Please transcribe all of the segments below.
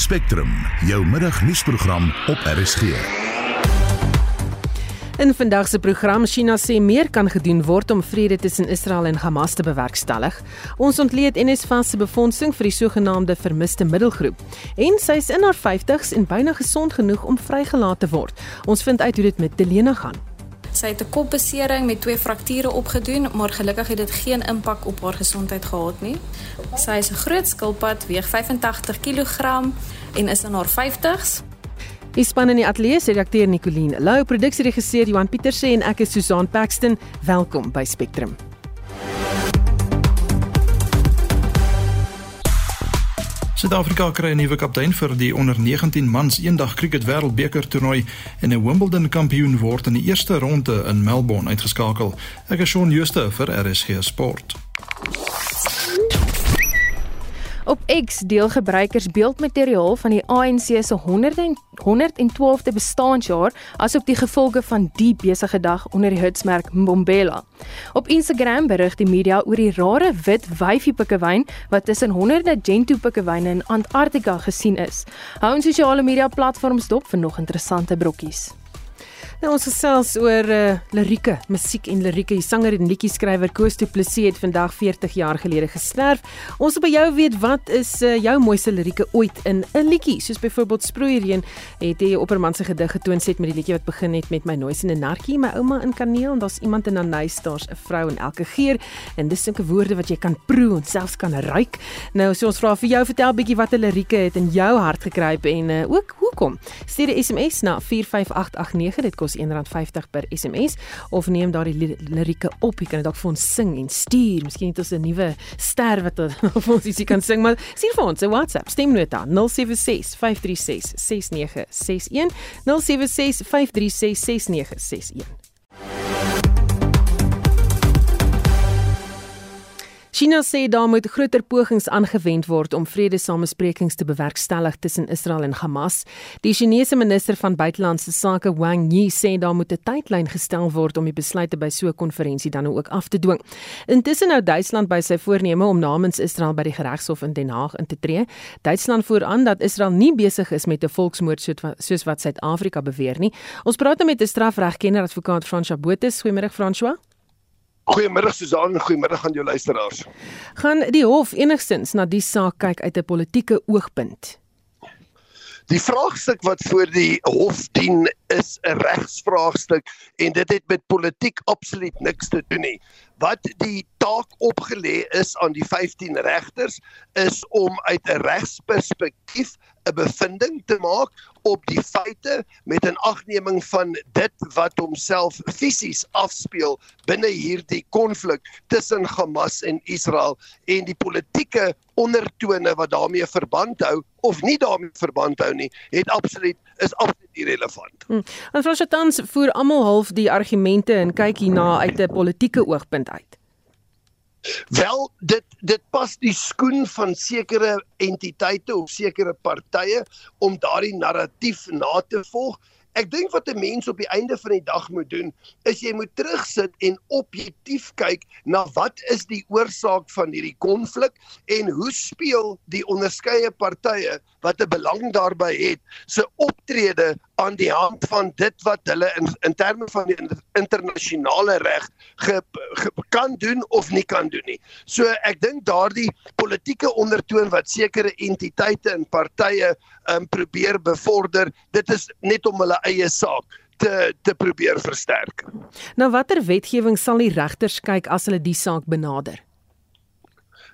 Spectrum, jou middagnuusprogram op RSG. In vandag se program China sê meer kan gedoen word om vrede tussen Israel en Hamas te bewerkstellig. Ons ontleed NSFAS se befondsing vir die sogenaamde vermiste middelgroep. En sy is in haar 50's en byna gesond genoeg om vrygelaat te word. Ons vind uit hoe dit met Delena gaan. Sy het 'n kopbesering met twee frakture opgedoen, maar gelukkig het dit geen impak op haar gesondheid gehad nie. Sy is 'n groot skilpad, weeg 85 kg en is in haar 50's. Die span in die ateljee se redakteur Nicoline Lou, produksieregisseur Johan Pieterse en ek is Susan Paxton. Welkom by Spectrum. Suid-Afrika kry 'n nuwe kaptein vir die onder 19 mans eendag cricket wêreldbeker toernooi en 'n Wimbledon kampioen word in die eerste ronde in Melbourne uitgeskakel. Ek is Shaun Schuster vir RSG Sport. Op X deel gebruikers beeldmateriaal van die ANC se 112de bestaanjaar asook die gevolge van die besige dag onder die hitsmerk Mbombela. Op Instagram berig die media oor die rare wit wyfie pikkewyn wat tussen honderde Gentoo pikkewyne in Antarktika gesien is. Hou ons sosiale media platforms dop vir nog interessante brokkies. Nou ons gesels oor uh, lirieke, musiek en lirieke. Die sanger en liedjie-skrywer Koos Du Plessis het vandag 40 jaar gelede gesterf. Ons wil by jou weet wat is uh, jou mooiste lirieke ooit in 'n liedjie? Soos byvoorbeeld Sproeiereen het jy Opperman se gedig getoon set met die liedjie wat begin het met my noise en 'n nartjie, my ouma in kaneel en daar's iemand in 'n nuis, daar's 'n vrou in elke geur en dis sulke woorde wat jy kan proe en selfs kan ruik. Nou so ons vra vir jou vertel bietjie wat 'n lirieke het in jou hart gekruip en uh, ook hoekom. Stuur 'n SMS na 45889 dit kos R1.50 per SMS of neem daardie lirieke op. Jy kan dit dalk vir ons sing en stuur. Miskien het ons 'n nuwe ster wat vir ons ietsie kan sing, maar stuur vir ons 'n WhatsApp stemnota 076 536 6961 076 536 6961. China sê daar moet groter pogings aangewend word om vredesamesprekings te bewerkstellig tussen Israel en Hamas. Die Chinese minister van buitelandse sake Wang Yi sê daar moet 'n tydlyn gestel word om die besluite by so 'n konferensie dan ook af te dwing. Intussen nou Duitsland by sy voorneme om namens Israel by die geregshof in Den Haag in te tree. Duitsland voer aan dat Israel nie besig is met 'n volksmoord soos wat Suid-Afrika beweer nie. Ons praat nou met 'n strafregkenner advokaat François Botha. Goeiemôre François. Goeiemiddag Susan, goeiemiddag aan jou luisteraars. Gaan die hof enigstens na die saak kyk uit 'n politieke oogpunt? Die vraagstuk wat voor die hof dien is 'n regsvraagstuk en dit het met politiek absoluut niks te doen nie. Wat die taak opgelê is aan die 15 regters is om uit 'n regsperspektief 'n bevinding te maak op die feite met 'n agneming van dit wat homself fisies afspeel binne hierdie konflik tussen Hamas en Israel en die politieke ondertone wat daarmee verband hou of nie daarmee verband hou nie, het absoluut is absoluut irrelevant. Hmm. En Frans Tans voer almal half die argumente en kyk hierna uit 'n politieke oogpunt uit. Wel dit dit pas die skoen van sekere entiteite of sekere partye om daardie narratief na te volg. Ek dink wat 'n mens op die einde van die dag moet doen, is jy moet terugsit en objektief kyk na wat is die oorsaak van hierdie konflik en hoe speel die onderskeie partye wat 'n belang daarbey het se optrede aan die hand van dit wat hulle in in terme van die internasionale reg kan doen of nie kan doen nie. So ek dink daardie politieke ondertoon wat sekere entiteite en partye um, probeer bevorder, dit is net om hulle eie saak te te probeer versterk. Nou watter wetgewing sal die regters kyk as hulle die saak benader?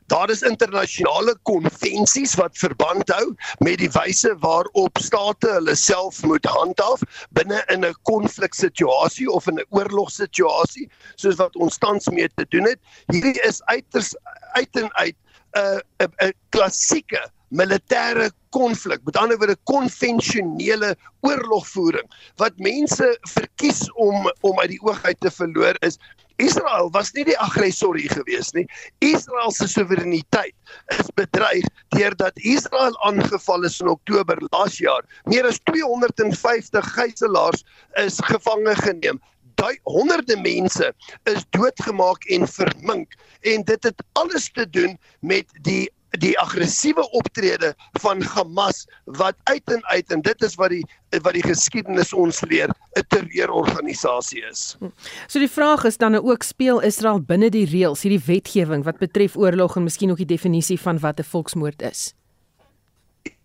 Daar is internasionale konvensies wat verband hou met die wyse waarop state hulle self moet handhaaf binne in 'n konfliksituasie of in 'n oorlogssituasie soos wat ons tans mee te doen het. Hierdie is uiters uit en uit 'n 'n 'n klassieke militêre konflik, met ander woorde konvensionele oorlogvoering wat mense verkies om om uit die oog uit te verloor is Israel was nie die aggressor hier gewees nie. Israel se soewereiniteit is bedreig deurdat Israel aangeval is in Oktober laas jaar. Meer as 250 gijslaers is gevange geneem. Daai honderde mense is doodgemaak en vermink en dit het alles te doen met die die aggressiewe optrede van Hamas wat uit en uit en dit is wat die wat die geskiedenis ons leer 'n terreurorganisasie is. So die vraag is dan ook speel Israel binne die reëls hierdie wetgewing wat betref oorlog en miskien ook die definisie van wat 'n volksmoord is.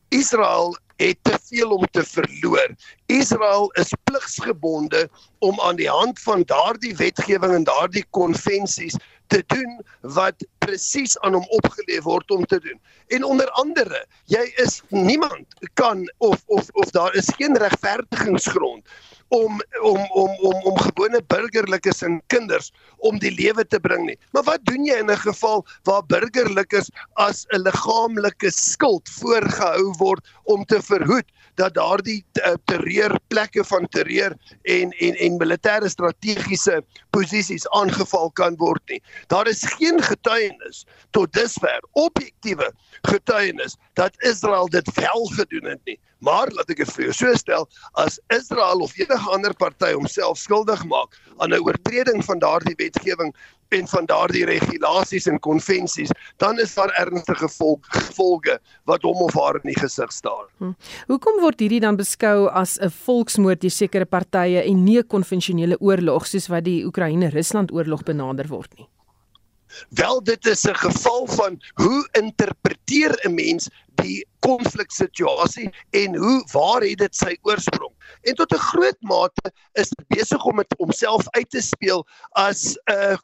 Israel het te veel om te verloor. Israel is pligsgebonde om aan die hand van daardie wetgewing en daardie konvensies te doen wat presies aan hom opgelê word om te doen. En onder andere, jy is niemand kan of of of daar is geen regverdigingsgrond om om om om om gewone burgerlikes en kinders om die lewe te bring nie. Maar wat doen jy in 'n geval waar burgerlikes as 'n liggaamlike skuld voorgehou word om te verhoed dat daardie uh, terreurplekke van terreur en en en militêre strategiese posisies aangeval kan word nie. Daar is geen getuienis tot dusver objektiewe getuienis dat Israel dit wel gedoen het nie. Maar laat ek dit vir jou so stel, as Israel of enige ander party homself skuldig maak aan 'n oortreding van daardie wetgewing en van daardie regulasies en konvensies, dan is daar ernstige gevolge wat hom of haar in die gesig staar. Hm. Hoekom word hierdie dan beskou as 'n volksmoord deur sekere partye en nie 'n konvensionele oorlog soos wat die Oekraïne-Rusland oorlog benader word nie? Wel dit is 'n geval van hoe interpreteer 'n mens die konfliksituasie en hoe waar het dit sy oorsprong? En tot 'n groot mate is dit besig om dit homself uit te speel as 'n uh,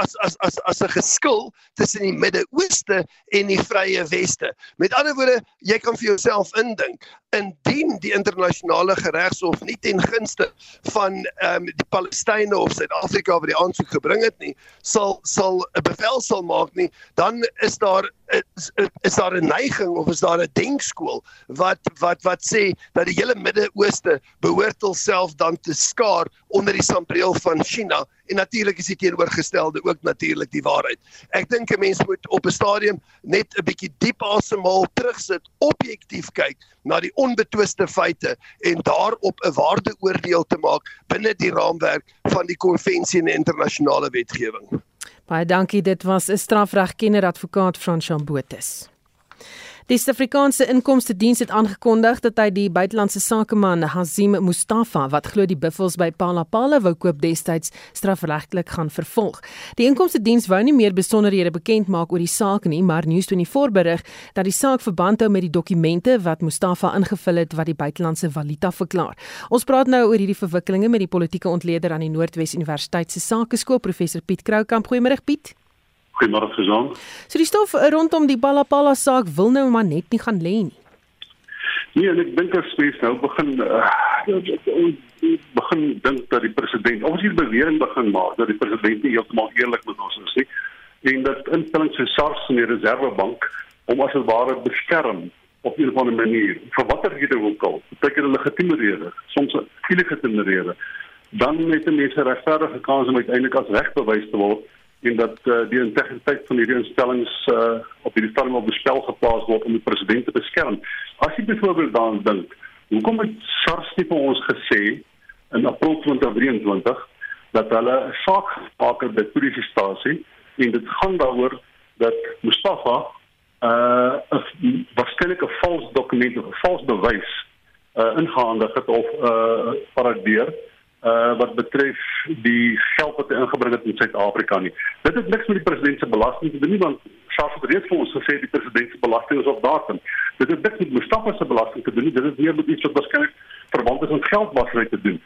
as as as as 'n geskil tussen die Midde-Ooste en die Vrye Weste. Met ander woorde, jy kan vir jouself indink, indien die internasionale geregshof nie ten gunste van ehm um, die Palestynë of Suid-Afrika wat die aansoek gebring het nie, sal sal 'n bevel sal maak nie, dan is daar is, is daar 'n neiging of is daar 'n denkskool wat wat wat sê dat die hele Midde-Ooste behoort homself dan te skaar onder die sambreel van China en natuurlik is die teenoorgestelde ook natuurlik die waarheid. Ek dink 'n mens moet op 'n stadium net 'n bietjie diep asemhaal, terugsit, objektief kyk na die onbetwiste feite en daarop 'n waardeoordeel te maak binne die raamwerk van die konvensie en internasionale wetgewing. Baie dankie, dit was 'n strafregkenner advokaat Frans Chambotus. Die Suid-Afrikaanse Inkomste Diens het aangekondig dat hy die buitelandse sakeman Hazim Mustafa wat glo die buffels by Palapala wou koop destyds strafregtelik gaan vervolg. Die Inkomste Diens wou nie meer besonderhede bekend maak oor die saak nie, maar News24 berig dat die saak verband hou met die dokumente wat Mustafa ingevul het wat die buitelandse valuta verklaar. Ons praat nou oor hierdie verwikkelinge met die politieke ontleder aan die Noordwes Universiteit se Sakeskool professor Piet Kroukamp. Goeiemôre Piet. Goeiemôre Gesang. So die stof rondom die Balapala saak wil nou maar net nie gaan lê nie. Nee, ek dink as mens nou begin uh, begin dink dat die president of die bewering begin maak dat die president nie heeltemal eerlik met ons is nie en dat instellings so SARS en die Reservebank om as 'n ware beskerm op 'n of ander manier vir watter rede ook al, beteken hulle legitieme rede, soms illegitieme rede, dan het mense regverdige kans om uiteindelik as reg bewys te word en dat uh, die integriteit van hierdie instellings uh, op hierdie stadium op bespel geplaas word om die president te beskerm. As jy byvoorbeeld daaraan dink, hoekom het SARS nie vir ons gesê in April 2023 dat hulle 'n saak gemaak het by polisiestasie en dit gaan daaroor dat Mustafa uh 'n waarskynlik 'n vals dokument of vals bewys uh ingehandig het of uh paradeer uh wat betref die geld wat hy ingebring het in Suid-Afrika nie. Dit het niks met die president se belasting te doen nie want SARS het reeds vir ons gesê die president se belasting is op datum. Dit het niks met Mustafa se belasting te doen nie. Dit het meer met iets wat waarskynlik verband is met geldwasery te doen.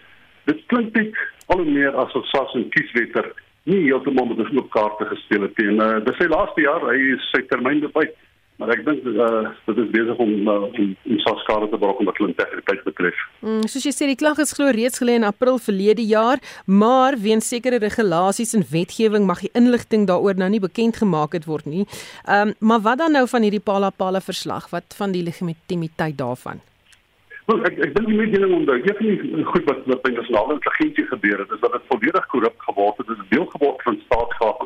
Dit klink net al hoe meer asof SARS en kieswetter nie heeltemal met 'n oop kaart gespeel het nie. En uh dis sy laaste jaar, hy is sy termyn beperk. Maar ek dink uh, dit is besig om uh, om, om skade te brok wat integriteit betref. Mm, soos jy sê die klag is glo reeds gelê in April verlede jaar, maar weens sekere regulasies en wetgewing mag die inligting daaroor nou nie bekend gemaak het word nie. Ehm um, maar wat dan nou van hierdie Palapala verslag? Wat van die legitimiteit daarvan? Wel, ek ek dink die mededeling om daai een van die goed wat wat by nasionale intelligensie gebeur het, is dat dit volledig korrup geword het. Dit is deel geword van staatsgeld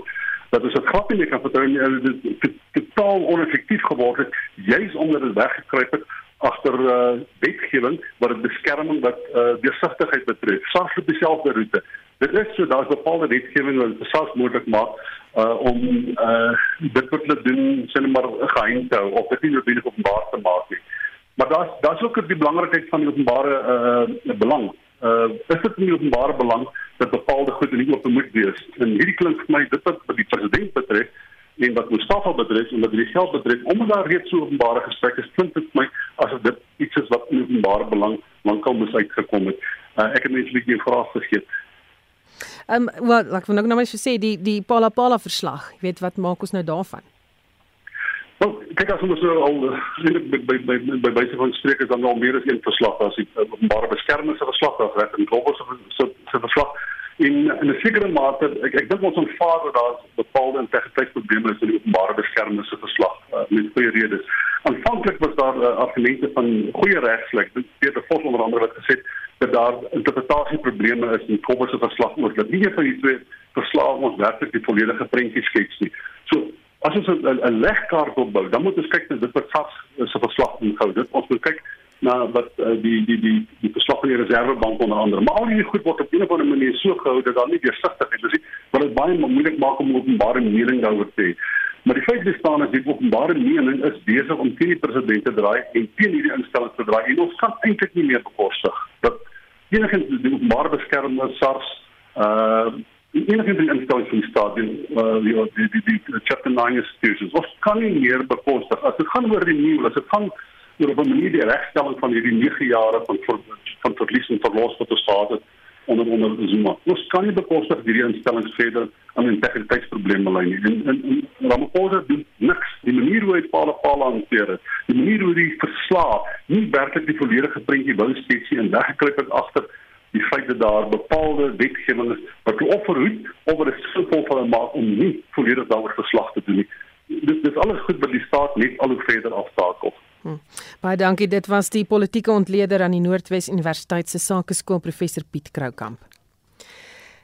dat is 'n grapie nie kan vertrou nie dit totaal oneffektief geword het juis omdat dit weggekruip het agter uh, wetgewing wat dit beskerming wat uh, deursigtigheid betref SARS het dieselfde roete dit is so daar's bepaalde wetgewing wat SARS moontlik maak uh om uh dit wat hulle doen net maar geheim te hou of dit nie noodwendig openbaar te maak nie. Maar daar's daar's ook die belangrikheid van die openbare uh belang. Uh is dit nie openbare belang dat bepaalde goed in die open moet wees? En hierdie klink vir my dit wat die president betref en wat Mustafa betref en wat die geld betref, omdat daar reeds so openbare gesprekke is, klink dit vir my asof dit iets is wat openbare belang lankal moes uitgekom het. Uh ek het net 'n bietjie vrae gegee. Ehm um, wat ek wil nou nou net sê die die Pala Pala verslag. Weet wat maak ons nou daarvan? Wel, kyk as ons nou al by by by by wyse van spreek is dan al meer as een verslag as die openbare beskerming se verslag of reg en global se se verslag in in 'n sekere mate ek ek dink ons ontvaar dat daar bepaalde integriteitsprobleme is in die openbare beskerming se verslag uh, met twee redes. Aanvanklik was daar uh, argumente van goeie regslik, dit het die vos onder andere wat gesê dat daar interpretasieprobleme is in global se verslag oor dat nie een van die twee verslae ons werklik die volledige prentjie skets nie. So as ons 'n legkaart opbou, dan moet ons kyk na dit wat SARS se verslag inhou. Dit ons moet kyk na wat uh, die die die die verslag van die reservebank onder andere. Maar al hierdie goed word op 'n of ander manier so gehou dat daar nie deursigtigheid is nie, wat dit baie moeilik maak om openbare mening daaroor te hê. Maar die feit bestaan is die openbare mening is besig om teen die president te draai en teen hierdie instellings te draai. En ons kan eintlik nie meer bekostig dat enige die openbare beskerming SARS uh enige ding instel van die staat in uh, die die die die chapter 9 institutions of kan nie meer bekostig as dit gaan oor die nuwe as dit gaan oor op 'n manier die regstelling van hierdie 9 jare van van verlies en verlos wat ons gehad het onder onder Zuma. Ons kan nie bekostig hierdie instellings verder aan integriteitsprobleme lei nie. En en, en Ramaphosa doen niks. Die manier hoe hy Paula hanteer het, die manier hoe hy verslae nie werklik die volledige prentjie wou skets nie en weggeklik het agter die feit dat daar bepaalde wetgewing is wat hulle offerhoed of wat dit simpel vir hulle maak om nie volledig daaroor verslag te doen nie. Dit dis alles goed wat die staat net al hoe verder afstakel. Hm. Baie dankie. Dit was die politieke ontleder aan die Noordwes Universiteit se Sakeskool professor Piet Kroukamp.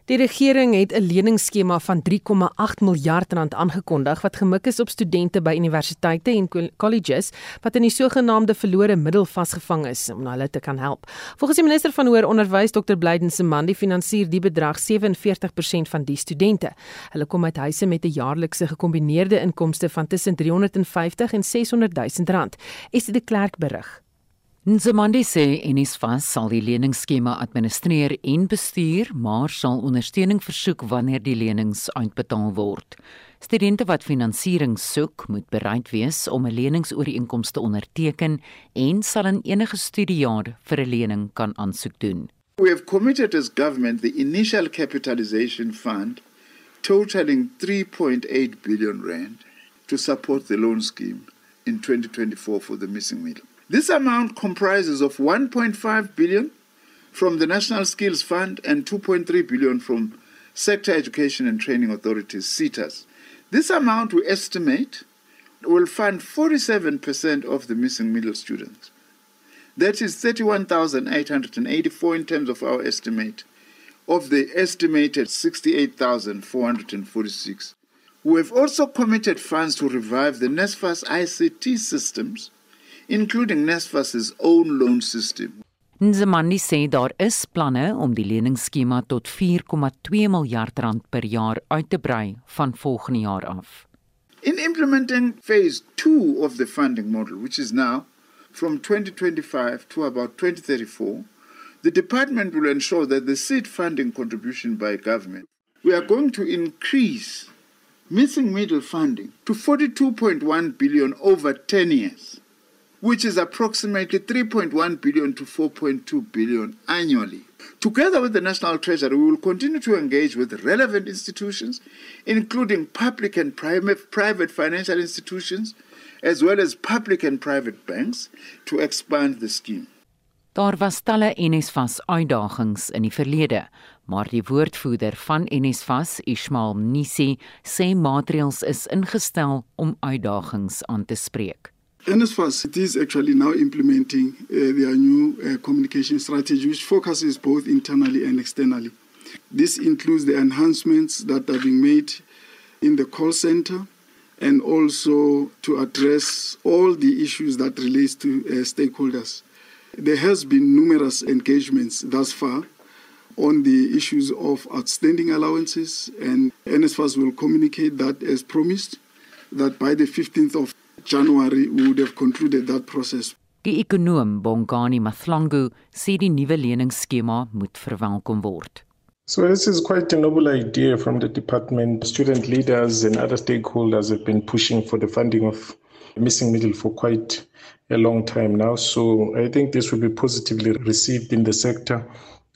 Die regering het 'n leningsskema van 3,8 miljard rand aangekondig wat gemik is op studente by universiteite en colleges wat in die sogenaamde verlore middel vasgevang is om hulle te kan help. Volgens die minister van hoër onderwys Dr. Blyden Semandi finansier die bedrag 47% van die studente. Hulle kom uit huise met 'n jaarlikse gekombineerde inkomste van tussen 350 en 600 000 rand. Dit 'n klerk berig? Nzimandi sê NSFAS sal die leningsskema administreer en bestuur, maar sal ondersteuning versoek wanneer die lenings uitbetaal word. Studente wat finansiering soek, moet bereid wees om 'n leningsooreenkoms te onderteken en sal in enige studiejaar vir 'n lening kan aansoek doen. We have committed as government the initial capitalization fund totaling 3.8 billion rand to support the loan scheme in 2024 for the missing middle. This amount comprises of 1.5 billion from the National Skills Fund and 2.3 billion from Sector Education and Training Authorities (SETAs). This amount we estimate will fund 47% of the missing middle students. That is 31,884 in terms of our estimate of the estimated 68,446. We have also committed funds to revive the NESFAS ICT systems including Nesfas' own loan system. Nzimandi sê daar is planne om die leningsskema tot 4,2 miljard rand per jaar uit te brei van volgende jaar af. In implementing phase 2 of the funding model, which is now from 2025 to about 2034, the department will ensure that the seed funding contribution by government we are going to increase missing middle funding to 42.1 billion over 10 years. Which is approximately 3.1 billion to 4.2 billion annually. Together with the National Treasury, we will continue to engage with relevant institutions, including public and private, financial institutions, as well as public and private banks, to expand the scheme. Daar was talle NSFAS uitdagings in die verlede, maar die woordvoerder van NSFAS, Ismail Nisi, sê maatreëls is ingestel om uitdagings aan te spreek. NSFAS it is actually now implementing uh, their new uh, communication strategy, which focuses both internally and externally. This includes the enhancements that are being made in the call center and also to address all the issues that relates to uh, stakeholders. There has been numerous engagements thus far, on the issues of outstanding allowances, and NSFAS will communicate that as promised, that by the 15th of January we would have concluded that process. Die ekonom Bongani Mathlangu sê die nuwe leningsskema moet verwelkom word. So this is quite a noble idea from the department. Student leaders and other stakeholders have been pushing for the funding of missing middle for quite a long time now. So I think this will be positively received in the sector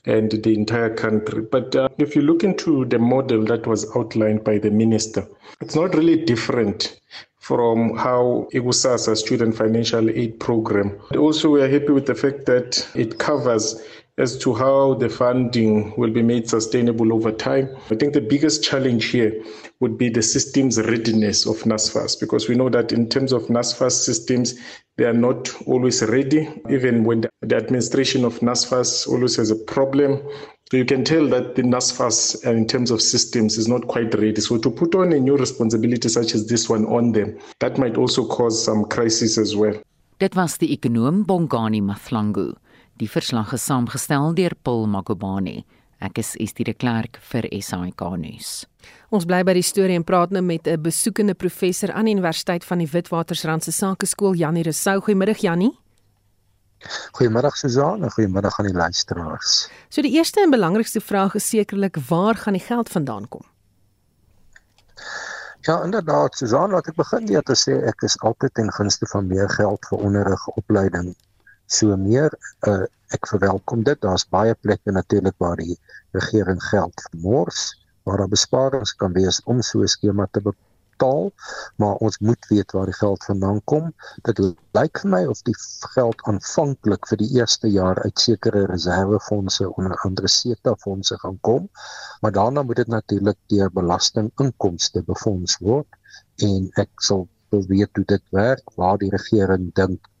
and the entire country. But uh, if you look into the model that was outlined by the minister, it's not really different from how IGUSASA student financial aid program. Also, we are happy with the fact that it covers as to how the funding will be made sustainable over time. I think the biggest challenge here would be the systems readiness of NASFAS because we know that in terms of NASFAS systems, they are not always ready, even when the administration of NASFAS always has a problem. So you can tell that the NASFAS, uh, in terms of systems, is not quite ready. So to put on a new responsibility such as this one on them, that might also cause some crisis as well. Dit was die ekonom Bongani Mathlangu. Die verslag is saamgestel deur Paul Makobane. Ek is Estie de Klerk vir SAK nuus. Ons bly by die storie en praat nou met 'n besoekende professor aan die Universiteit van die Witwatersrand se Sakeskool Janie Rousseau. Goeiemiddag Janie. Goeiemiddag Suzan en goeiemiddag aan die luisteraars. So die eerste en belangrikste vraag is sekerlik waar gaan die geld vandaan kom? Ja, inderdaad Suzan, laat ek begin deur te sê ek is altyd ten gunste van meer geld vir onderrig, opleiding so meer uh, ek verwelkom dit. Daar's baie plekke natuurlik waar die regering geld vermors waar daar besparings kan wees om so 'n skema te betaal maar ons moet weet waar die geld vandaan kom. Dit lyk vir my of die geld aanvanklik vir die eerste jaar uit sekere reservefondse onder andere SETA fondse gaan kom maar daarna moet dit natuurlik deur belastinginkomste befonds word en ek sal wil weet hoe dit werk waar die regering dink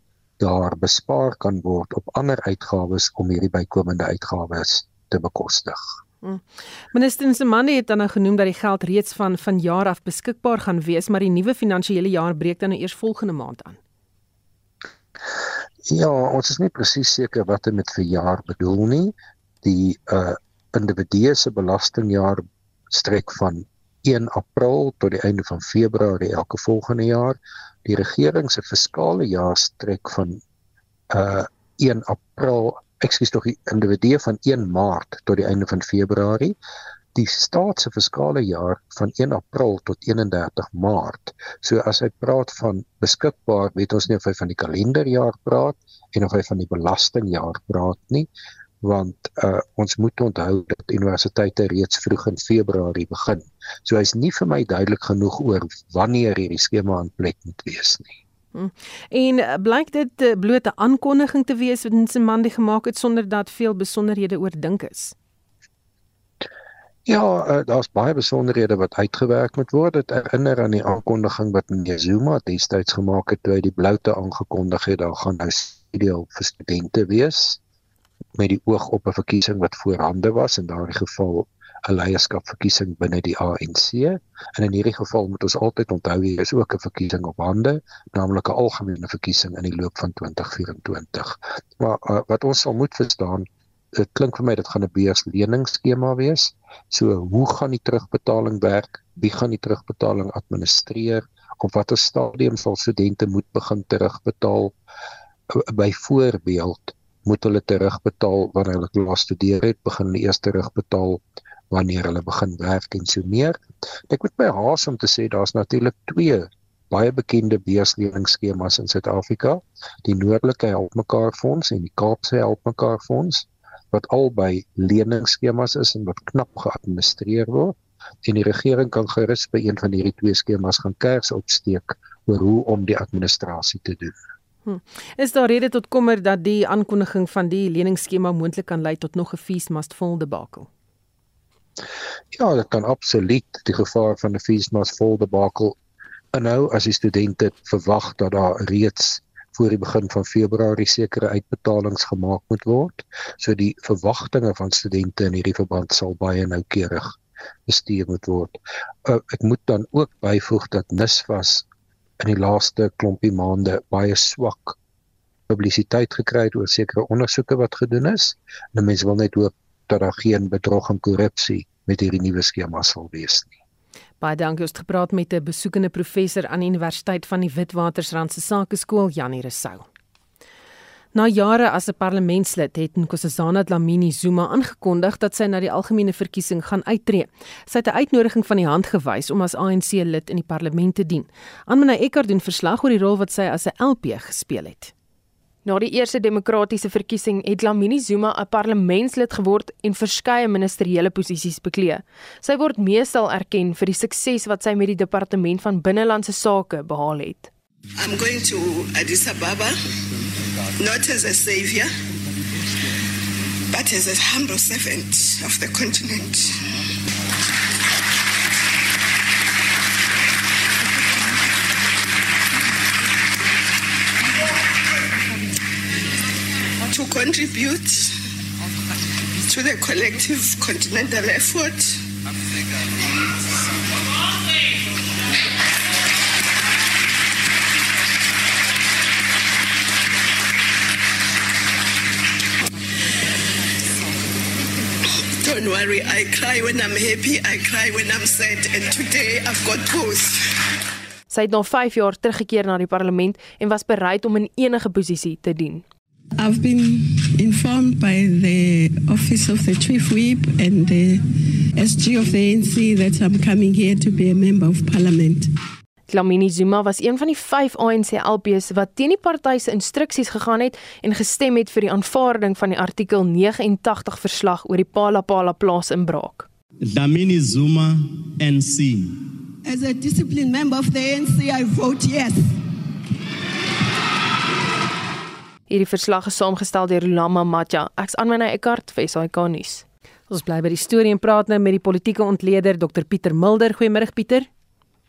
daar bespaar kan word op ander uitgawes om hierdie bykomende uitgawes te bekostig. Hmm. Minister Nsemane het dan nou genoem dat die geld reeds van van jaar af beskikbaar gaan wees, maar die nuwe finansiële jaar breek dan nou eers volgende maand aan. Ja, ons is nie presies seker wat dit met vir jaar bedoel nie. Die uh individue se belastingjaar strek van 1 April tot die einde van Februarie elke volgende jaar die regering se fiskale jaar strek van uh 1 April, ekskuus tog die individue van 1 Maart tot die einde van Februarie. Die staat se fiskale jaar van 1 April tot 31 Maart. So as hy praat van beskikbaar, weet ons nie of hy van die kalenderjaar praat en of hy van die belastingjaar praat nie want uh, ons moet onthou dat universiteite reeds vroeg in Februarie begin. So hy's nie vir my duidelik genoeg oor wanneer hierdie skema in plek moet wees nie. Hmm. En uh, blyk dit uh, bloot 'n aankondiging te wees wat Nsimandi gemaak het sonder dat veel besonderhede oordink is. Ja, uh, daar's baie besonderhede wat uitgewerk moet word. Dit herinner aan die aankondiging wat meneer Zuma destyds gemaak het toe hy die bloute aangekondig het daar gaan nou studieel vir studente wees met die oog op 'n verkiesing wat voorhande was in daardie geval 'n leierskapverkiesing binne die ANC en in hierdie geval moet ons altyd onthou hier is ook 'n verkiesing op hande naamlik 'n algemene verkiesing in die loop van 2024 maar uh, wat ons sal moet verstaan dit klink vir my dit gaan 'n beursleningsskema wees. So hoe gaan die terugbetaling werk? Wie gaan die terugbetaling administreer? Op watter stadium sal studente moet begin terugbetaal? Byvoorbeeld moet hulle terugbetaal wanneer hulle klaar studeer het, begin hulle eers terugbetaal wanneer hulle begin werk en so meer. Ek moet my haas om te sê daar's natuurlik twee baie bekende beursleningsskemas in Suid-Afrika, die Noordelike Help Mekaar Fonds en die Kaapse Help Mekaar Fonds wat albei leningsskemas is en wat knap geadministreer word en die regering kan gerus by een van hierdie twee skemas gaan kers opsteek oor hoe om die administrasie te doen. Hm. Is daar rede tot kommer dat die aankondiging van die leningsskema moontlik kan lei tot nog 'n fees must fall debakel? Ja, dit kan absoluut die gevaar van 'n fees must fall debakel inhou as die studente verwag dat daar reeds voor die begin van Februarie sekere uitbetalings gemaak moet word. So die verwagtinge van studente in hierdie verband sal baie noukeurig bestuur moet word. Uh, ek moet dan ook byvoeg dat NISFAS in die laaste klompie maande baie swak publisiteit gekry het oor sekere ondersoeke wat gedoen is. En mense wil net hoop dat daar geen bedrog en korrupsie met hierdie nuwe skema sal wees nie. Baie dankie ons het gepraat met 'n besoekende professor aan die Universiteit van die Witwatersrand se Sakeskool Janie Resou. Na jare as 'n parlementslid het Nkosazana Dlamini Zuma aangekondig dat sy na die algemene verkiesing gaan uittreë. Sy het 'n uitnodiging van die hand gewys om as ANC-lid in die parlement te dien. Anmina Eckart doen verslag oor die rol wat sy as 'n LP gespeel het. Na die eerste demokratiese verkiesing het Dlamini Zuma 'n parlementslid geword en verskeie ministeriële posisies beklee. Sy word meestal erken vir die sukses wat sy met die departement van binnelandse sake behaal het. I'm going to Addis Ababa not as a savior, but as a humble servant of the continent. To contribute to the collective continental effort Don't worry, I cry when I'm happy, I cry when I'm sad, and today I've got both. Sy het na 5 jaar teruggekeer na die parlement en was bereid om in enige posisie te dien. I've been informed by the office of the chief whip and the SG of the ANC that I'm coming here to be a member of parliament. Dlamini Zuma was een van die 5 ANC LPs wat teen die party se instruksies gegaan het en gestem het vir die aanvaarding van die artikel 89 verslag oor die Palapala plaasinbraak. Dlamini Zuma NC. As a disciplined member of the ANC, I vote yes. Hierdie verslag is saamgestel deur Lama Matja. Ek's aan myne Eckart vir SAK nuus. Ons bly by die storie en praat nou met die politieke ontleder Dr Pieter Mulder. Goeiemôre Pieter.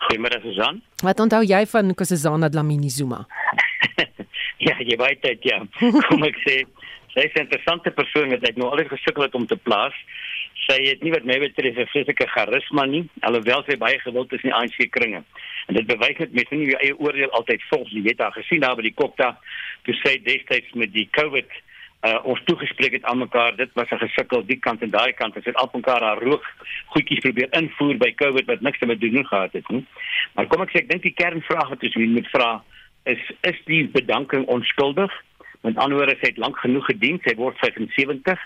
Goeiemôre Susan. Wat onthou jy van Nkosazana Dlamini Zuma? ja, jy weet dit ja. Kom ek sê, sy is 'n interessante persoon wat ek nou altyd gesukkel het om te plaas. Sy het nie wat my betref 'n fisieke charisma nie, alhoewel sy baie gewild is in die ANC kringe. En dit bewys net mense nie jou eie oordeel altyd volg nie. Jy het haar gesien daar by die Kokta toe sy destyds met die COVID uh ons toegespreek het aan mekaar dit was 'n gesukkel die kant en daai kant. Ons het al mekaar haar rook goedjies probeer invoer by COVID wat niks te doen gehad het nie. Maar kom ek sê ek dink die kernvraag wat ons moet vra is is die bedanking onskuldig? Met ander woorde sy het lank genoeg gedien sy word 75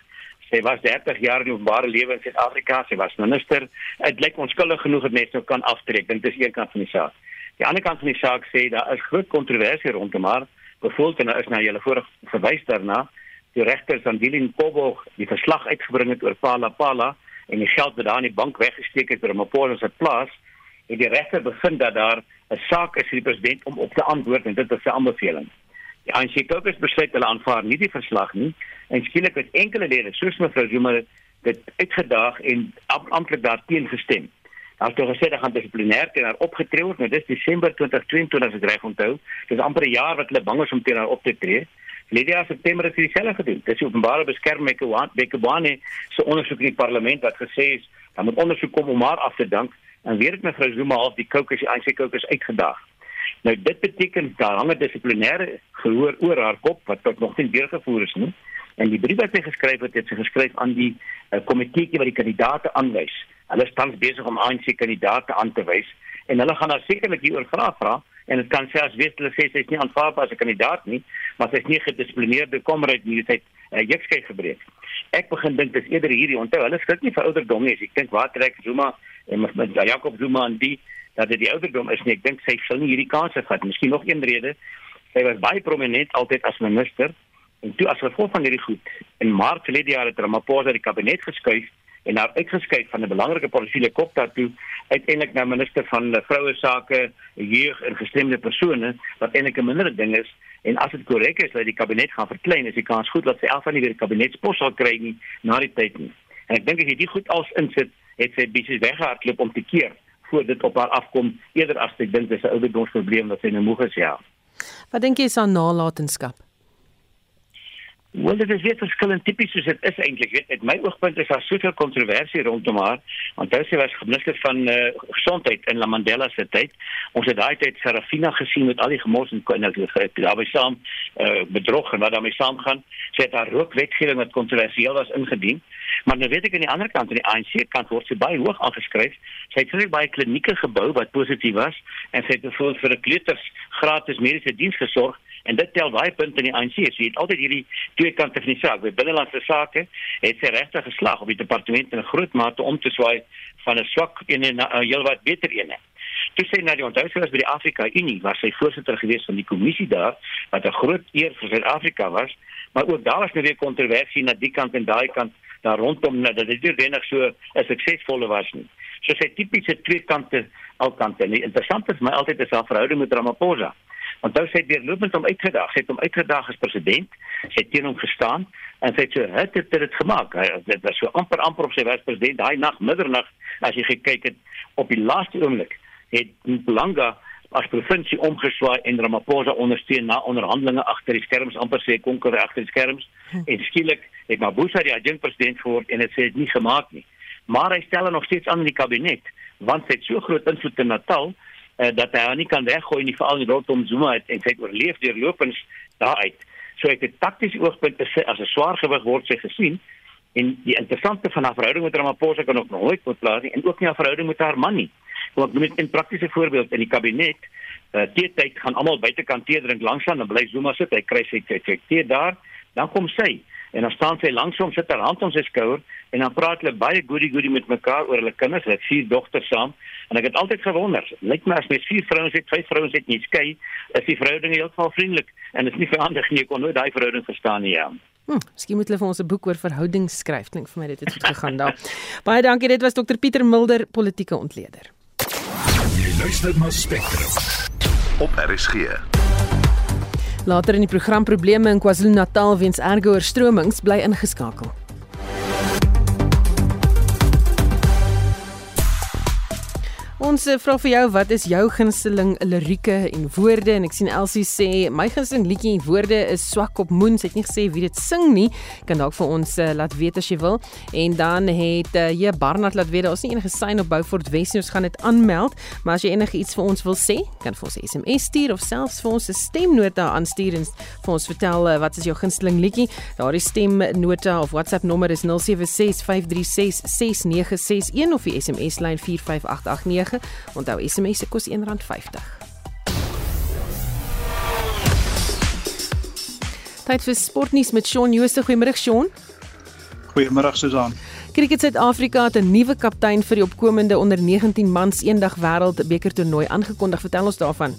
sy was 30 jaar in openbare lewe in Suid-Afrika sy was minister. Dit lyk onskuldig genoeg dat mense nou kan aftrek dink dis een kant van die saak. Die ander kant van die saak sê daar is groot kontroversie rondom haar. Bevoel en nou is nou julle vorige verwys daarna die regter Sandile Nkobo die verslag uitgebring het oor Pala Pala en die geld wat daar in die bank weggesteek het vir Ramaphosa se plaas, het die regter bevind dat daar 'n saak is vir die president om op te antwoord en dit is 'n aanbeveling. Die ANC Caucus besluit hulle aanvaar nie die verslag nie en skielik het enkele lede soos mevrou Zuma dit uitgedaag en amptelik daarteen gestem. Daar het gesê dat gaan dissiplinêr teen haar opgetree word, nou dis Desember 2022 as ek reg onthou. Dis amper 'n jaar wat hulle bang is om teen haar op te tree. Lydia September het dieselfde gedoen. Dis die openbare beskerming Bekebane se ondersoek in die parlement wat gesê is dan moet ondersoek kom om haar af te dank en weer het mevrou Zuma half die kokes die ANC kokes uitgedaag. Nou dit beteken daar hang 'n dissiplinêre gehoor oor haar kop wat tot nog nie deurgevoer is nie. En die brief wat sy geskryf het, het sy geskryf aan die uh, komiteetjie wat die kandidaate aanwys. Hulle is tans besig om ANC kandidaate aan te wys en hulle gaan daar sekerlik hieroor vra vra en dit kan selfs wees hulle sê sy is nie aanvaarbaar as 'n kandidaat nie, maar sy is nie gedissiplineerde komrade nie, sy het uh, jukskei gebreek. Ek begin dink dis eerder hierdie onthou, hulle skrik nie vir ouderdom nie, ek dink waar trek Zuma en met, Jacob Zuma en die dat dit die ouderdom is nie, ek dink sy sou nie hierdie kanse vat. Miskien nog een rede, sy was baie prominent altyd as minister en toe as gevolg van hierdie goed in Maart verlede jaar het Ramaphosa die kabinet geskuif en haar uitgeskuif van 'n belangrike politieke kop daartoe uiteindelik na minister van vroue sake, jeug en gestremde persone wat eintlik 'n minder ding is en as dit korrek is dat die kabinet gaan verklein is die kans goed dat sy elf van die weer kabinetspos sal kry nie na die tyd nie. En ek dink as jy dit goed als insit, het sy besies weggehardloop om te keer voor dit op haar afkom eerder as ek dink dis 'n ouderdomsprobleem wat sy nou moeg is ja. Wat dink jy is haar nalatenskap? Wel dit is weer verskillend tipies soos dit is eintlik weet uit my oogpunt is daar soveel kontroversie rondom haar hy sê was minister van uh, gesondheid in La Mandela se tyd. Ons het daai tyd Serafina gesien met al die gemors en daarby saam uh, bedrog en wat daarmee saamgaan. Sy het haar rookwetgewing wat kontroversieel was ingedien. Maar nou weet ek aan die ander kant, aan die ANC kant word sy baie hoog aangeskryf. Sy het vir baie klinieke gebou wat positief was en sy het bijvoorbeeld vir 'n kleuters gratis mediese diens gesorg en dit tel baie punte in die ANC. So jy het altyd hierdie twee kante van die saak. By binnelandse sake het sy regtig geslaag op die departement in groot mate om te swaai van 'n swak een na 'n heelwat beter een. Toe sy na die onthou was by die Afrika Unie, was sy voorsitter gewees van die kommissie daar wat 'n groot eer vir Suid-Afrika was, maar ook daar was nou weer kontroversie na die kant en daai kant daar rondom dat dit nie wenig so 'n suksesvolle was nie. So sy tipiese twee kante alkante. En interessant is my altyd is haar verhouding met Ramaphosa. Want nou sy het weer loopend hom uitgedaag. Sy het hom uitgedaag as president. Sy het teen hom gestaan en sy het so het dit het gemaak. Hy dit was so amper amper op sy was president daai nag middernag as jy gekyk het op die laaste oomblik het Mpumalanga as provinsie omgeswaai en Ramaphosa ondersteun na onderhandelinge agter die skerms amper sê konkurre agter die skerms hm. en skielik het Mabuza die adjunkt president geword en dit sê dit nie gemaak nie maar hy stel nog steeds aan in die kabinet want hy het so groot invloed in Natal uh, dat hy nie kan weggooi nie veral rondom Zuma het, en hy het oorleef deurlopends daaruit so ek het takties oogpunt as 'n swaar gewig word sy gesien en die interessante van haar verhouding met Ramaphosa kan ook nooit plaas nie en ook nie haar verhouding met haar man nie. Want met 'n praktiese voorbeeld in die kabinet. Uh, teetyd gaan almal buitekant tee drink langsaan dan bly Zuma sit hy kry sy sy tee daar dan kom sy en dan staan sy langs hom sit haar hand om sy skouer en dan praat hulle baie goody goody met mekaar oor hulle kinders hulle vier dogters saam en ek het altyd gewonder lyk my as mens vier vrouens het vyf vrouens het nie skei is die verhouding heeltemal vriendelik en is nie verander nie ek kon nooit daai verhouding verstaan nie ja Hm, skien moet hulle vir ons 'n boek oor verhoudings skryf. Dink vir my dit het goed gegaan daar. Baie dankie. Dit was Dr Pieter Mulder, politieke ontleder. Jy luister na Spectrum op RSG. Later in die program probleme in KwaZulu-Natal weens erge oorstromings bly ingeskakel. Ons eh, vra vir jou wat is jou gunsteling lirieke en woorde en ek sien Elsie sê my gunsteling liedjie en woorde is swak op moon. Sy het nie gesê wie dit sing nie. Kan dalk vir ons uh, laat weet as jy wil. En dan het uh, jy Barnard laat weet daar is nie enige sein op Beaufort Wes nie. Ons gaan dit aanmeld, maar as jy enige iets vir ons wil sê, kan vir ons 'n SMS stuur of selfs vir ons 'n stemnota aanstuur en vir ons vertel uh, wat is jou gunsteling liedjie. Daardie stemnota of WhatsApp nommer is 0765366961 of die SMS lyn 45889 9. Onthou SMS se kos R1.50. Tyd vir sportnuus met Shaun Jooste. Goeiemôre Shaun. Goeiemôre Susan. Cricket Suid-Afrika het 'n nuwe kaptein vir die opkomende onder 19 mans eendag wêreldbeker toernooi aangekondig. Vertel ons daarvan.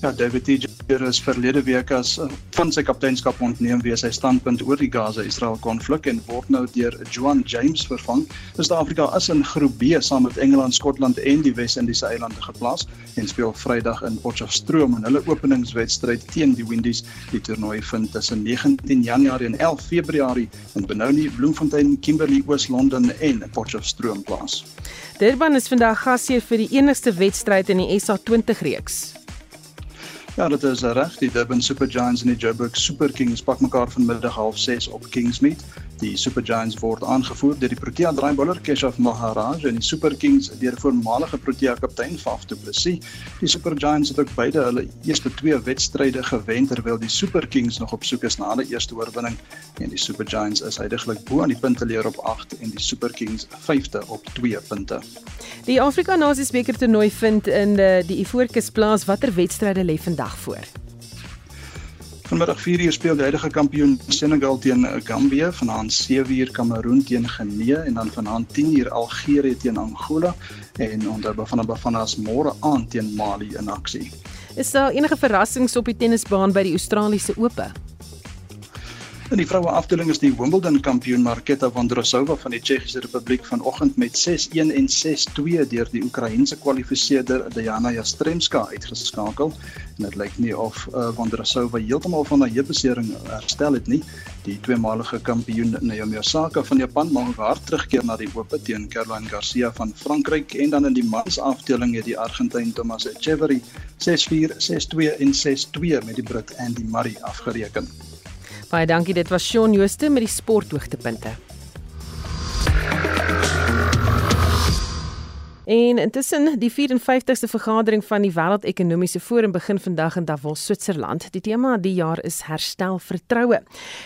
Ja, David Tiger is verlede week as uh, van sy kapteinskap ontneem wees sy standpunt oor die Gaza-Israel konflik en word nou deur Joan James vervang. Suid-Afrika is in Groep B saam met Engeland, Skotland en die Wes-Indiese eilande geplaas en speel Vrydag in Potchefstroom in hulle openingswedstryd teen die Windies. Die toernooi vind tussen 19 Januarie en 11 Februarie in Benoni, Bloemfontein, Kimberley, Oos-London en Potchefstroom plaas. Durban is vandag gasheer vir die enigste wedstryd in die SA20 reeks. Ja, dit is reg. Die Durban Super Giants en die Joburg Super Kings pak mekaar vanmiddag 06:30 op Kingsmead. Die Super Giants word aangevoer deur die Protea draaibouler Keshav Maharaj en die Super Kings deur voormalige Protea kaptein Faf du Plessis. Die Super Giants het ook beide hulle eerste twee wedstryde gewen terwyl die Super Kings nog op soek is na hulle eerste oorwinning en die Super Giants is heidaglik bo aan die punteleer op 8 en die Super Kings 5de op 2 punte. Die Afrika Nasies beker toernooi vind in die, die Ivoorkus plaas. Watter wedstryde lê vandag voor? Vanmiddag 4uur speel die huidige kampioen Senegal teen Gambia, vanaand 7uur Kameroen teen Genee en dan vanaand 10uur Algerië teen Angola en onder Bafana Bafana se môre aand teen Mali in aksie. Is daar enige verrassings op die tennisbaan by die Australiese Ope? In die vroue afdeling is die Wimbledon kampioen Marketa Vondrousova van die Tsjechiese Republiek vanoggend met 6-1 en 6-2 deur die Oekraïense kwalifiseerder Diana Yastremska uitgeskakel. En dit lyk nie of uh, Vondrousova heeltemal van haar heupbesering herstel het nie. Die tweemalige kampioen Naomi Osaka van Japan maak haar terugkeer na die Ope teen Caroline Garcia van Frankryk en dan in die mans afdeling het die Argentyn Thomas Echeverry 6-4, 6-2 en 6-2 met die Brit Andy Murray afgereken. Baie dankie. Dit was Shaun Jooste met die sporthoogtepunte. En intussen, die 54ste vergadering van die Wêreldekonomiese Forum begin vandag in Davos, Switserland. Die tema die jaar is herstel vertroue.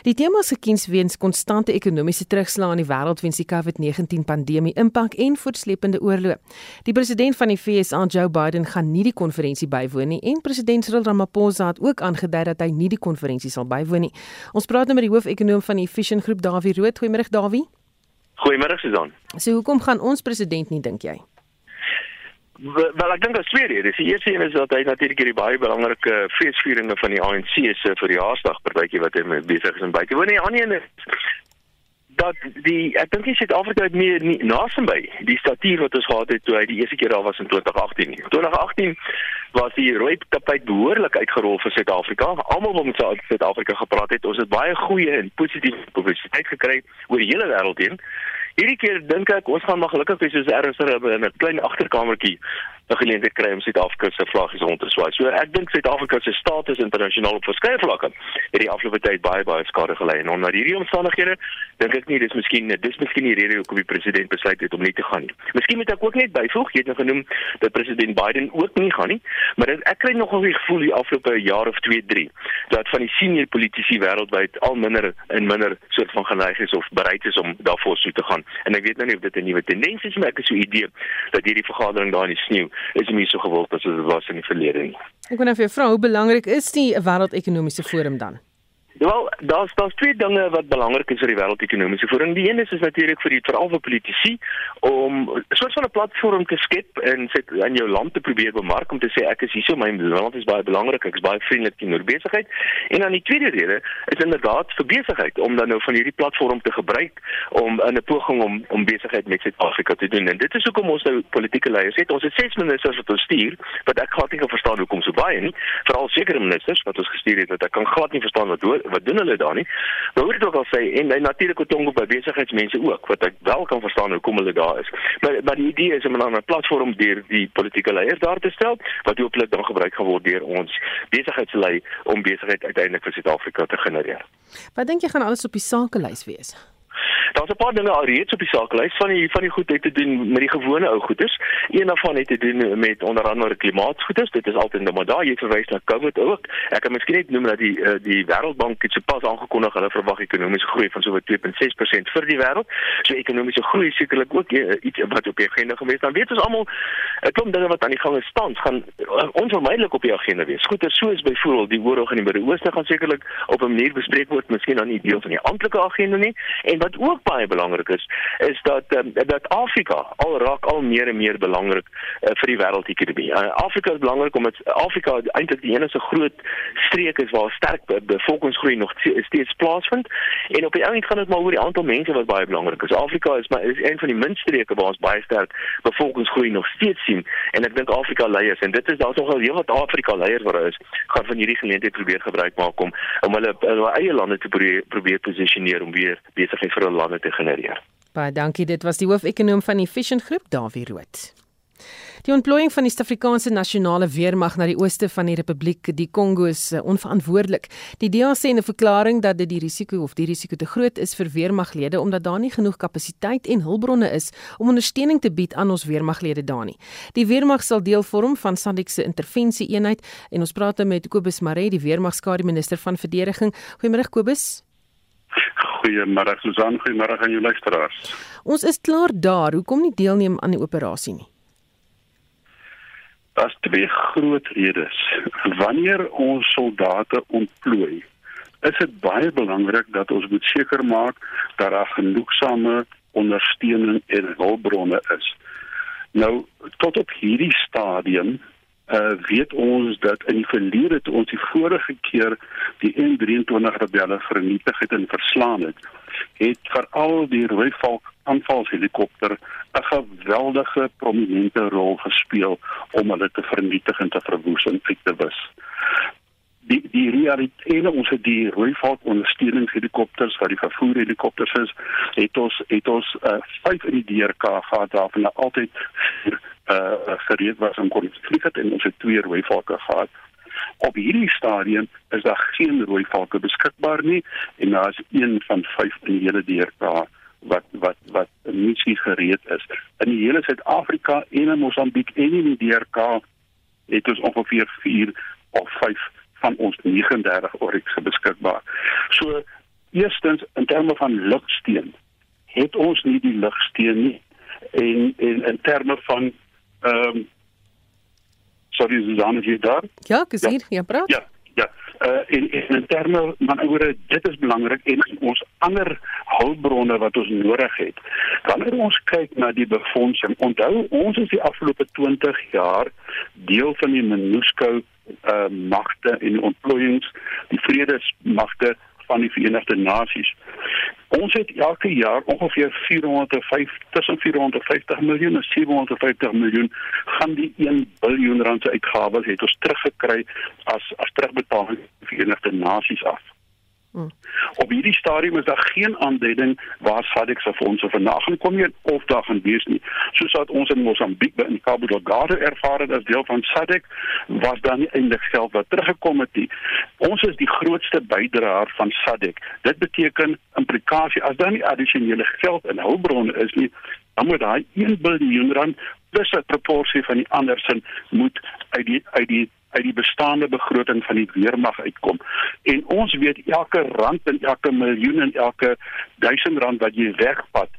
Die tema is gekies weens konstante ekonomiese terugslag in die wêreld weens die COVID-19 pandemie impak en voortsleepende oorlog. Die president van die FSA, Joe Biden, gaan nie die konferensie bywoon nie en president Cyril Ramaphosa het ook aangedui dat hy nie die konferensie sal bywoon nie. Ons praat nou met die hoofekonoom van die Efficient Groep, Dawie Rood. Goeiemôre, Dawie. Goeiemôre, Susan. So hoekom gaan ons president nie dink jy? Wel ek dink daar's twee redes. Die eerste een is dat hy natuurlik hierdie baie belangrike feesvieringe van die ANC se verjaarsdag partytjie wat hy besig is om by te woon. Die ander een is dat die ek dink Suid-Afrika het meer nasenby die statuur wat ons gehad het toe hy die eerste keer daar was in 2018. 2018 was die rooi tapijt behoorlik uitgerol vir Suid-Afrika. Almal wat met Suid-Afrika gepraat het, ons het baie goeie en positiewe publisiteit gekry oor die hele wêreld heen. Hierdie keer dink ek ons gaan maar gelukkig wees soos ernstig in 'n klein agterkamertjie 'n geleentheid kry om Suid-Afrika se vlaggies rond te swaai. So ek dink Suid-Afrika se status internasionaal op verskeie vlakke het die afgelope tyd baie baie skade gelei en onder hierdie omstandighede dink ek nie dis miskien dis miskien die rede hoekom die president besluit het om nie te gaan nie. Miskien moet ek ook net byvoeg, jy het nou genoem dat president Biden ook nie gaan nie, maar ek kry nogal die gevoel die afgelope jaar of 2, 3 dat van die senior politici wêreldwyd al minder en minder soort van geneig is of bereid is om daarvoor so te gaan. En ek weet nou nie of dit 'n nuwe tendens is, maar ek het so 'n idee dat hierdie vergadering daar in die sneeu is nie so gewild as dit was in die verlede nie. Ek wil nou vir jou vra, hoe belangrik is die wêreldekonomiese forum dan? Wel, daar's daar's twee dinge wat belangrik is vir die wêreldekonomiese forum. Die een is is natuurlik vir die veral vir politici om 'n soort van 'n platform te skep en sit in jou land te probeer bemark om te sê ek is hierso, my land is baie belangrik, ek is baie vriendelik teenoor besigheid. En dan die tweede rede is inderdaad vir besigheid om dan nou van hierdie platform te gebruik om in 'n poging om om besigheid met Suid-Afrika te doen. En dit is hoekom ons nou politieke leiers het. Ons het ses ministers wat ons stuur, wat ek glad nie kan verstaan hoekom so baie nie. Veral sekere ministers wat ons gestuur het wat ek kan glad nie verstaan wat wat doen hulle daar nie. Maar hoe dit ook al sê en hy natuurlik het ongo by besigheidsmense ook wat ek wel kan verstaan hoekom hulle daar is. Maar maar die idee is om dan 'n platform deur die politieke leiers daar te stel wat hopelik dan gebruik gaan word deur ons besigheidslei om besigheid uiteindelik vir Suid-Afrika te genereer. Wat dink jy gaan alles op die sakelys wees? Daar's 'n paar dinge alreeds op die sakelys van die van die goed het te doen met die gewone ou goeders. Een daarvan het te doen met onder andere klimaatsgoeders. Dit is altyd nou maar daar jy verwys na COVID ook. Ek kan miskien net noem dat die uh, die Wêreldbank het sopas aangekondig hulle verwag ekonomiese groei van sowat 2.6% vir die wêreld. So ekonomiese groei sekerlik ook uh, iets wat op die agenda gewees. Dan weet ons almal 'n klomp dinge wat aan die gang is staan gaan uh, onvermydelik op die agenda wees. Goeders soos byvoorbeeld die oorlog in die Midde-Ooste gaan sekerlik op 'n manier bespreek word, miskien dan nie deel van die amptelike agenda nie. En wat ook baie belangrik is, is dat um, dat Afrika al raak al meer en meer belangrik uh, vir die wêreldekonomie. Uh, Afrika is belangrik omdat Afrika eintlik die enigste groot streek is waar sterk be bevolkingsgroei nog steeds plaasvind en op die ou end gaan dit maar oor die aantal mense wat baie belangrik is. Afrika is maar is een van die minste streke waar ons baie sterk bevolkingsgroei nog steeds sien en ek dink Afrika leiers en dit is daar's nogal heel wat Afrika leiers wat daar is gaan van hierdie geleentheid probeer gebruik maak om om hulle hulle eie lande te probeer probeer posisioneer om weer besigheid vir hulle lande te genereer. Baie dankie. Dit was die hoofekonoom van die Efficient Groep, Dawie Rood. Die ontplooiing van die Suid-Afrikaanse nasionale weermag na die ooste van die Republiek die Kongo is eh, onverantwoordelik. Die DA sê in 'n verklaring dat dit die risiko of die risiko te groot is vir weermaglede omdat daar nie genoeg kapasiteit en hulpbronne is om ondersteuning te bied aan ons weermaglede daar nie. Die weermag sal deel vorm van SADC se intervensie eenheid en ons praat met Kobus Maree, die weermagskade minister van verdediging. Goeiemôre Kobus. Goeiemôre Susan, goeiemôre aan jou luisteraars. Ons is klaar daar. Hoekom nie deelneem aan die operasie nie? Daar's twee groot redes. Wanneer ons soldate ontplooi, is dit baie belangrik dat ons moet seker maak dat daar genoegsame ondersteuning en hulpbronne is. Nou tot op hierdie stadium uh weet ons dat in die verlede toe ons die vorige keer die M23 rebelle vernietig het en verslaan het, het veral die Rooivalk aanvalshelikopter 'n geweldige prominente rol gespeel om hulle te vernietig en te verwoes en uit te wis. Die die realiteit ons het die Rooivalk ondersteuningshelikopters wat die vervoerhelikopters is, het ons het ons uh, vyf in die DRK gehad waarvan altyd uh gereed was om kon vlieg het en ons het twee rooi valke gehad. Op hierdie stadium is daar geen rooi valke beskikbaar nie en daar is een van vyf in die hele DRK wat wat wat missie gereed is. In die hele Suid-Afrika en in Mosambiek en in die DRK het ons ongeveer 4 of 5 van ons 39 oryx beskikbaar. So eerstens in terme van lugsteen het ons nie die lugsteen nie en en in terme van ehm um, sorry Susanne jy daar? Ja, gesien, ja, ja praat. Ja, ja. Uh in in terme van oor dit is belangrik en ons ander hulpbronne wat ons nodig het. Wanneer ons kyk na die befondsing, onthou ons is die afgelope 20 jaar deel van die MONUSCO uh magte en ontplooiings, die vredesmagte van die Verenigde Nasies. Ons het elke jaar ongeveer 405 tussen 450 miljoen en 750 miljoen gaan die 1 biljoen rand se uitgawes het ons teruggekry as as terugbetaling van die Verenigde Nasies af. Hmm. Op hierdie stadium is daar geen aanduiding waar SADC se fondse vandag gaan kom nie of daar gaan wees nie. Soos wat ons in Mosambiek by in Cabo Delgado ervaar het as deel van SADC, was daar nie eintlik geld wat teruggekom het nie. Ons is die grootste bydraer van SADC. Dit beteken implikasie as daar nie addisionele geld in hulpbronne is nie, dan moet daai 1 miljard rand plus 'n proporsie van die ander sin moet uit die uit die uit die bestaande begroting van die weermag uitkom. En ons weet elke rand en elke miljoen en elke duisend rand wat jy wegvat,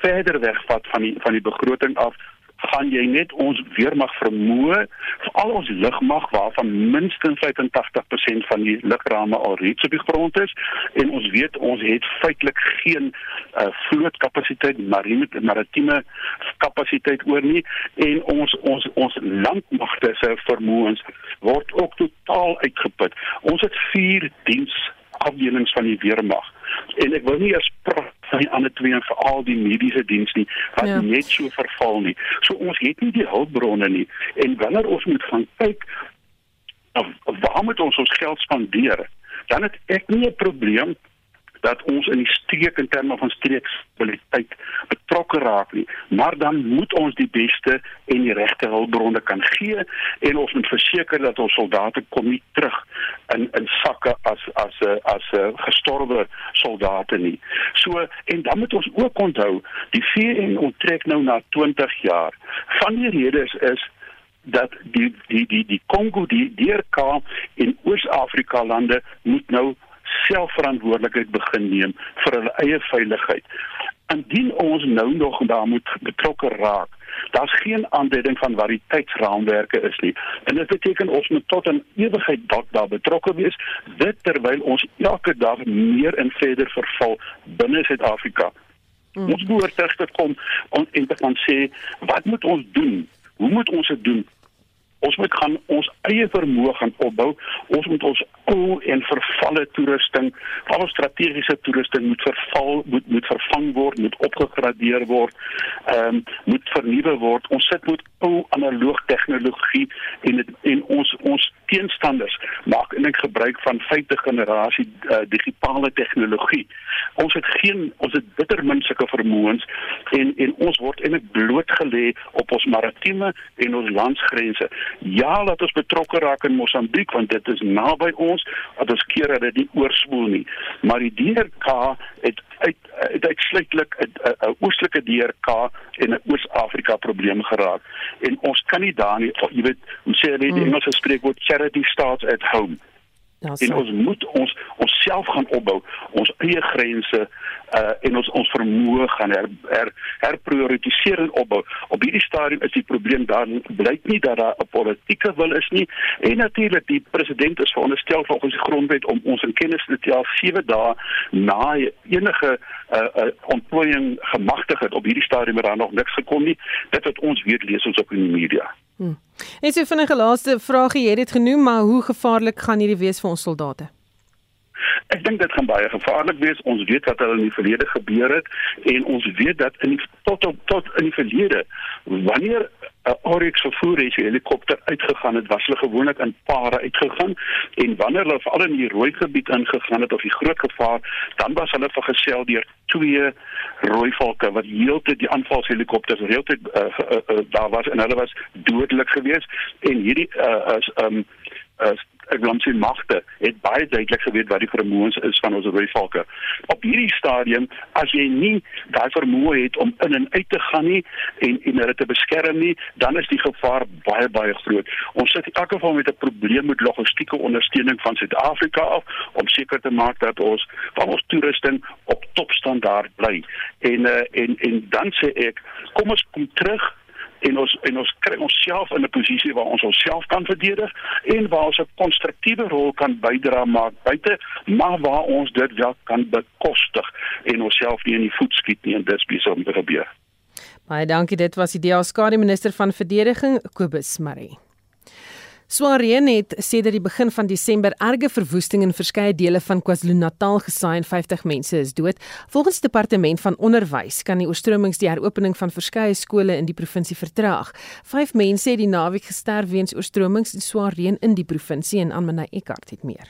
verder wegvat van die van die begroting af gaan jy net ons weermag vermoë al ons lugmag waarvan minstens 85% van die lugrame al reeds op die grond is. En ons weet ons het feitelik geen uh, vlootkapasiteit marine maritieme kapasiteit oor nie. En ons ons ons landmagte se vermoëns word ook totaal uitgeput. Ons het 4 diens afdelings van die weermag en ek wil nie eers praat van die ander twee en veral die mediese diens nie wat ja. net so verval nie. So ons het nie die hulpbronne nie en wanneer ons moet gaan kyk of, of waar moet ons ons geld spandeer? Dan het ek nie 'n probleem dat ons in die streek in terme van streekstabiliteit betrokke raak nie. Maar dan moet ons die beste en die regte hulpbronne kan gee en ons moet verseker dat ons soldate kom nie terug in in sakke as as as, as gestorwe soldate nie. So en dan moet ons ook onthou die VN onttrek nou na 20 jaar. Van die redes is dat die die die die Kongo die DRK in Oos-Afrika lande moet nou selfverantwoordelikheid begin neem vir hulle eie veiligheid. Indien ons nou nog daar moet betrokke raak, daar's geen aanduiding van wat die tydsraamwerke is nie. En dit beteken ons moet tot 'n ewigheid dalk daar betrokke wees, dit terwyl ons elke dag meer en verder verval binne Suid-Afrika. Hmm. Ons behoort terug te kom en te kan sê, wat moet ons doen? Hoe moet ons dit doen? Ons moet gaan ons eie vermoë gaan opbou. Ons moet ons ou en vervalle toerusting, al ons strategiese toerusting moet verval, moet moet vervang word, moet opgegradeer word, ehm um, moet vernuwe word. Ons sit met ou analoog tegnologie en het, en ons ons teenstanders maak en ek gebruik van vyfde generasie uh, digitale tegnologie. Ons het geen ons het bitter min sulke vermoëns en en ons word eintlik blootgelê op ons maritieme en ons landsgrense. Ja, laat ons betrokke raak in Mosambiek want dit is naby ons, dat ons keer dat dit nie oorspoel nie. Maar die DRK het uit uit uitsluitlik 'n oostelike DRK en 'n Oos-Afrika probleem geraak. En ons kan nie daar nie, jy weet, hoe sê hulle die hmm. Engelse spreekwoord charity starts at home. Ja, en ons moet ons onsself gaan opbou, ons eie grense uh en ons ons vermoë gaan her, her herprioritiseer en opbou. Op hierdie stadium is die probleem daar blyk nie dat daar 'n politieke wil is nie en natuurlik die president is veronderstel volgens die grondwet om ons in kennis te stel 7 dae na enige uh, uh ontplooiing gemagtig het. Op hierdie stadium het daar nog niks gekom nie. Dit wat ons weet lees ons op in die media. Hmm. En so vinnige laaste vragie, jy het dit genoem, maar hoe gevaarlik gaan hierdie wees vir ons soldate? Ek dink dit gaan baie gevaarlik wees. Ons weet wat al in die verlede gebeur het en ons weet dat in die, tot op tot in die verlede wanneer 'n Oryx vervoer helikopter uitgegaan het, was hulle gewoonlik in pare uitgegaan. En wanneer hulle veral in die rooi gebied ingegaan het of die groot gevaar, dan was hulle vergesel deur twee rooi valke wat heeltyd die aanvalshelikopters heeltyd uh, uh, uh, daar was en hulle was dodelik geweest. En hierdie uh, is um uh, ek wil sê magte het baie duidelik geweet wat die vermoëns is van ons rooi valke. Op hierdie stadium as jy nie daai vermoë het om in en uit te gaan nie en en hulle te beskerm nie, dan is die gevaar baie baie groot. Ons sit in elk geval met 'n probleem met logistieke ondersteuning van Suid-Afrika af om seker te maak dat ons van ons toerusting op topstandaard bly. En uh, en en dan sê ek, kom ons kom terug en ons en ons kry onsself in 'n posisie waar ons onsself kan verdedig en waar ons 'n konstruktiewe rol kan bydra maak buite maar waar ons dit wel kan bekostig en onsself nie in die voet skiet nie en dit besig om te gebeur. Baie dankie dit was die DA-skare minister van verdediging Kobus Marie. Swaar reën het sedert die begin van Desember erge verwoesting in verskeie dele van KwaZulu-Natal gesaai en 50 mense is dood. Volgens die departement van onderwys kan die oorstromings die heropening van verskeie skole in die provinsie vertraag. 5 mense het die naweek gesterf weens oorstromings en swaar reën in die provinsie en Anmanay Eckart het meer.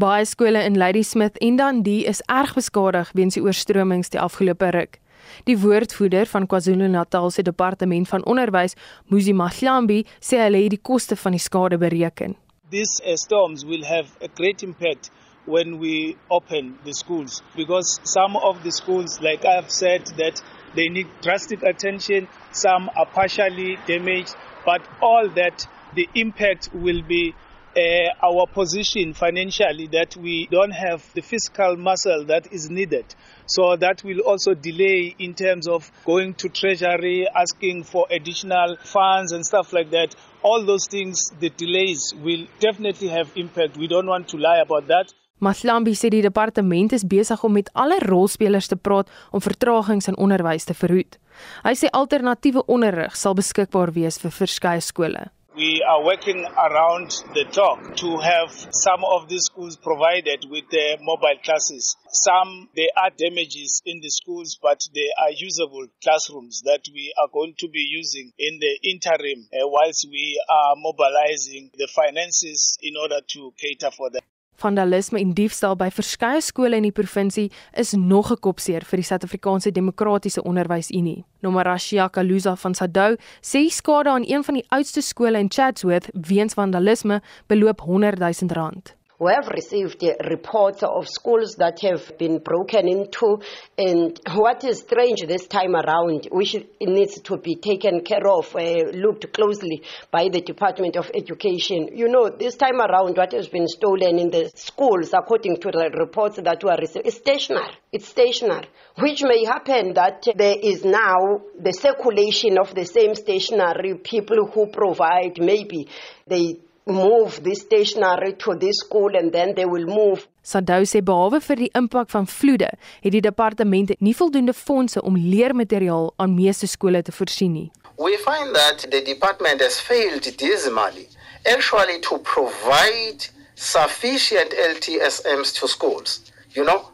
Baie skole in Ladysmith en Dundee is erg beskadig weens die oorstromings die afgelope ruk. Die woordvoerder van KwaZulu-Natal se departement van onderwys, Musi Mahlambi, sê hulle het die koste van die skade bereken. These uh, storms will have a great impact when we open the schools because some of the schools like I've said that they need drastic attention, some are partially damaged, but all that the impact will be uh, our position financially that we don't have the fiscal muscle that is needed. So that will also delay in terms of going to treasury, asking for additional funds and stuff like that. All those things, the delays will definitely have impact. We don't want to lie about that. Maslambi sê die departement is besig om met alle rolspelers te praat om vertragings in onderwys te verhoed. Hy sê alternatiewe onderrig sal beskikbaar wees vir verskeie skole. We are working around the clock to have some of these schools provided with the mobile classes. Some there are damages in the schools, but they are usable classrooms that we are going to be using in the interim uh, whilst we are mobilizing the finances in order to cater for that. Vandalisme en diefstal by verskeie skole in die provinsie is nog 'n kopseer vir die Suid-Afrikaanse Demokratiese Onderwysunie. Nomarashia Kaluza van Sadou sê skade aan een van die oudste skole in Chatsworth weens vandalisme beloop 100 000 rand. We have received reports of schools that have been broken into, and what is strange this time around, which needs to be taken care of, uh, looked closely by the Department of Education. You know, this time around, what has been stolen in the schools, according to the reports that were received, is stationary. It's stationary, which may happen that there is now the circulation of the same stationary people who provide maybe they move this stationery to this school and then they will move. Sadou sê behalwe vir die impak van vloede, het die departement nie voldoende fondse om leermateriaal aan meeste skole te voorsien nie. We find that the department has failed dismally actually to provide sufficient LTSMs to schools. You know,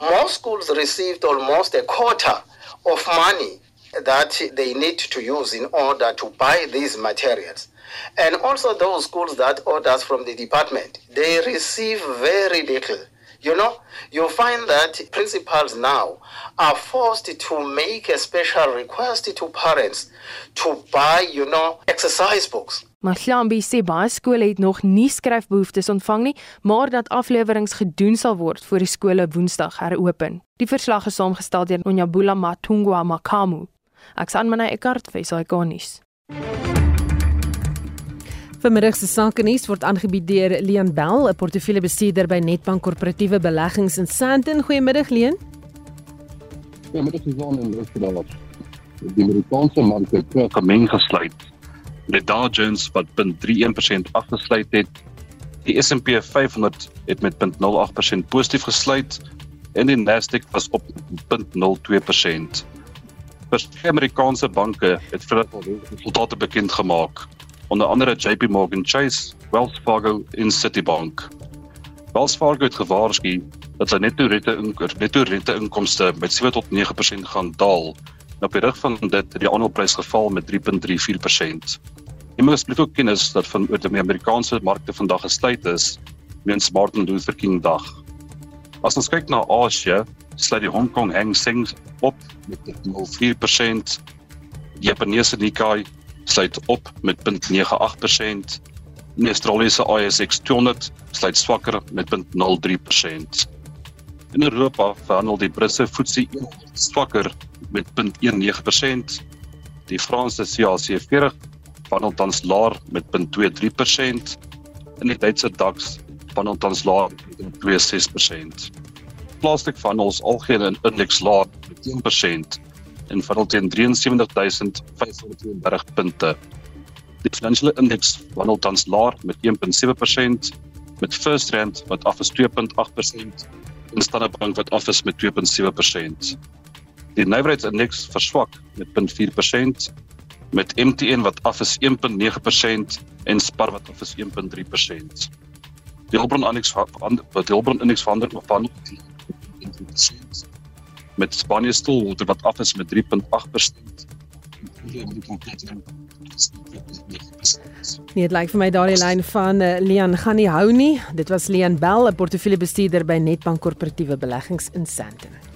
most schools received almost a quarter of money that they need to use in order to buy these materials. And also those schools that orders from the department, they receive very little. You know, you find that principals now are forced to make a special request to parents to buy, you know, exercise books. Mahlambi sê baie skole het nog nie skryfbehoeftes ontvang nie, maar dat afleweringe gedoen sal word voor die skole Woensdag heropen. Die verslag is saamgestel deur Onyabula Matungwa Makamu. Aksan Manay Ekart vir Saikonis. Vanmiddag se sake nuus word aangebied deur Leon Bell, 'n portefeuljebestuurder by Netbank Korporatiewe Beleggings in Sandton. Goeiemiddag Leon. Goeiemiddag Susan en Rosveld. Die Amerikaanse mark het gemeng gesluit. Die Dow Jones wat 0.31% afgesluit het. Die S&P 500 het met 0.08% positief gesluit en die Nasdaq was op 0.02%. Verskeie Amerikaanse banke het vir resultate bekend gemaak onder andere JP Morgan Chase, Wells Fargo en Citibank. Wells Fargo het gewaarsku dat sy netto rente netto rente inkomste met 7 tot 9% gaan daal. En op die rug van dit het die aandeleprys geval met 3.34%. Jy moet asseblief ook kennis dat van oor die Amerikaanse markte vandag gesluit is weens Martin Luther King Dag. As ons kyk na Asië, sluit die Hong Kong Hang Seng op met 0.4%. Die Japaneese Nikkei sluit op met 0.98%. Die Australiese ASX 200 sluit swakker met 0.03%. In Europa verhandel die Britse FTSE swakker met 0.19%. Die Franse CAC 40 verhandel tans laer met 0.23% en die Duitse DAX verhandel tans laer met 0.26%. Plastic verhandels algehele indeks laer met 1% en verhandel teen 73532 punte. Die finansiële indeks wandel tans laer met 1.7% met First Rand wat af is 2.8% en Standard Bank wat af is met 2.7%. Die nywerheidsindeks verswak met 0.4% met MTN wat af is 1.9% en Spar wat af is 1.3%. Die Hulbron indeks wat Hulbron indeks verander van met Spanje stil wat af is met 3.8%. Nee, dit lyk vir my daardie lyn van uh, Leon gaan nie hou nie. Dit was Leon Bell, 'n portefeuljebestuurder by Netbank Korporatiewe Beleggings in Sandton.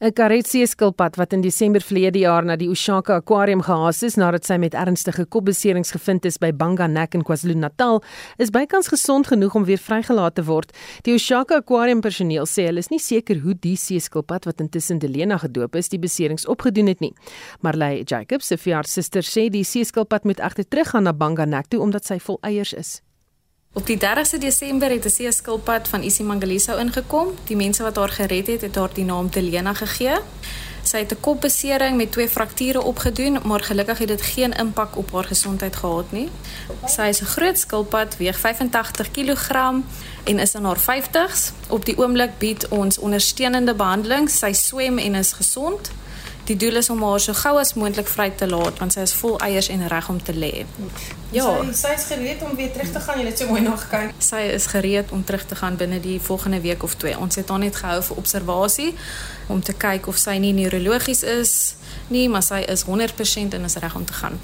'n Karetsie skilpad wat in Desember verlede jaar na die Oshaka Aquarium gehaas is nadat sy met ernstige kopbeserings gevind is by Banganek in KwaZulu-Natal, is bykans gesond genoeg om weer vrygelaat te word. Die Oshaka Aquarium personeel sê hulle is nie seker hoe die seeskilpad wat intussen Delena gedoop is, die beserings opgedoen het nie. Marley Jacobs, se verjaarssuster, sê die seeskilpad moet egter teruggaan na Banganek toe omdat sy vol eiers is. Op die 30ste Desember het 'n seeskilpad van isiMangaliso ingekom. Die mense wat haar gered het, het haar die naam Delena gegee. Sy het 'n kopbesering met twee frakture opgedoen, maar gelukkig het dit geen impak op haar gesondheid gehad nie. Sy is 'n groot skilpad, weeg 85 kg en is in haar 50's. Op die oomblik bied ons ondersteunende behandeling. Sy swem en is gesond. Die doel is om haar so gou as moontlik vry te laat want sy is vol eiers en reg om te lê. Ja, sy, sy is gereed om weer terug te gaan. Jy het so mooi nog gekyk. Sy is gereed om terug te gaan binne die volgende week of twee. Ons het haar net gehou vir observasie om te kyk of sy nie neurologies is nie, maar sy is 100% en is reg om te gaan.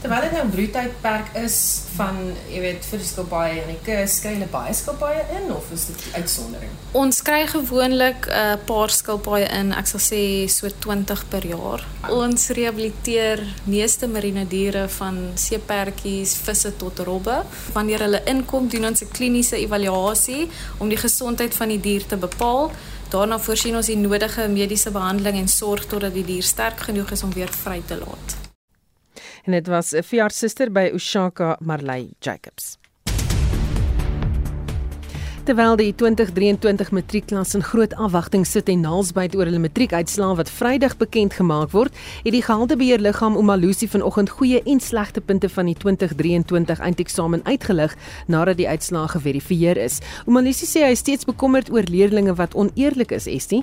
Terwyl dit nou 'n broedtydperk is van, jy weet, vir die skilpaaie en die kus, kry hulle baie skilpaaie in of is dit uitsondering? Ons kry gewoonlik 'n uh, paar skilpaaie in, ek sal sê so 20 per jaar. Ons rehabiliteer meeste marine diere van seepertjies, visse tot robbe. Wanneer hulle inkom, doen ons 'n kliniese evaluasie om die gesondheid van die dier te bepaal. Daarna voorsien ons die nodige mediese behandeling en sorg totdat die dier sterk genoeg is om weer vry te laat. En dit was 'n verjaarssuster by Ushaka Marley Jacobs. Terwyl die 2023 matriekklas in groot afwagting sit en naalsbyt oor hulle matriekuitslae wat Vrydag bekend gemaak word, het die gehaltebeheerliggaam Umalusi vanoggend goeie en slegte punte van die 2023 eindeksamen uitgelig nadat die uitslae geverifieer is. Umalusi sê hy is steeds bekommerd oor leerders wat oneerlik is, Estie.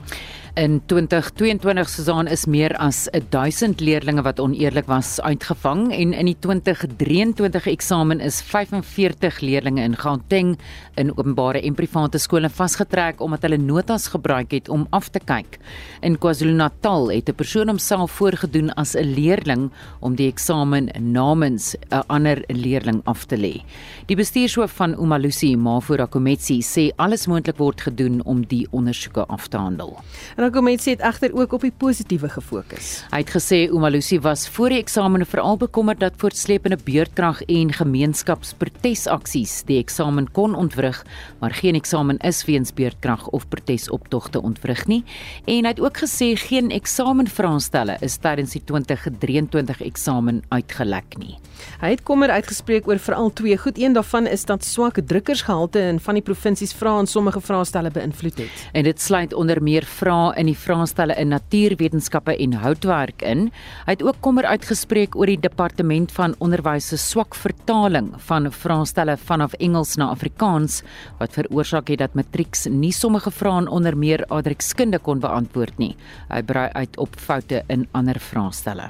In 2022 Susan is meer as 1000 leerders wat oneerlik was uitgevang en in die 2023 eksamen is 45 leerders in Gauteng in openbare en private skole vasgetrek omdat hulle notas gebruik het om af te kyk. In KwaZulu-Natal het 'n persoon homself voorgedoen as 'n leerling om die eksamen namens 'n ander leerling af te lê. Die bestuurshoof van Umalusi, Mafura Kometsi, sê alles moontlik word gedoen om die ondersoeke af te handel. Rakometsi het egter ook op die positiewe gefokus. Hy het gesê Umalusi was voor die eksamen veral bekommerd dat voortsleepende beurtkrag en gemeenskapsprotesaksies die eksamen kon ontwrig, maar geen eksamen is weens beurtkrag of protesoptogte ontwrig nie en hy het ook gesê geen eksamenvraestelle is tydens die 2023 eksamen uitgelek nie. Hy het kommer uitgespreek oor veral twee. Goed, een daarvan is dat swak drukkersgehalte in van die provinsies vra en sommige vraestelle beïnvloed het. En dit sluit onder meer vrae in die vraestelle in natuurwetenskappe en houtwerk in. Hy het ook kommer uitgespreek oor die departement van onderwys se swak vertaling van vraestelle vanaf Engels na Afrikaans wat veroorsaak het dat matrieks nie sommige vrae onder meer adrekskunde kon beantwoord nie. Hy brei uit op foute in ander vraestelle.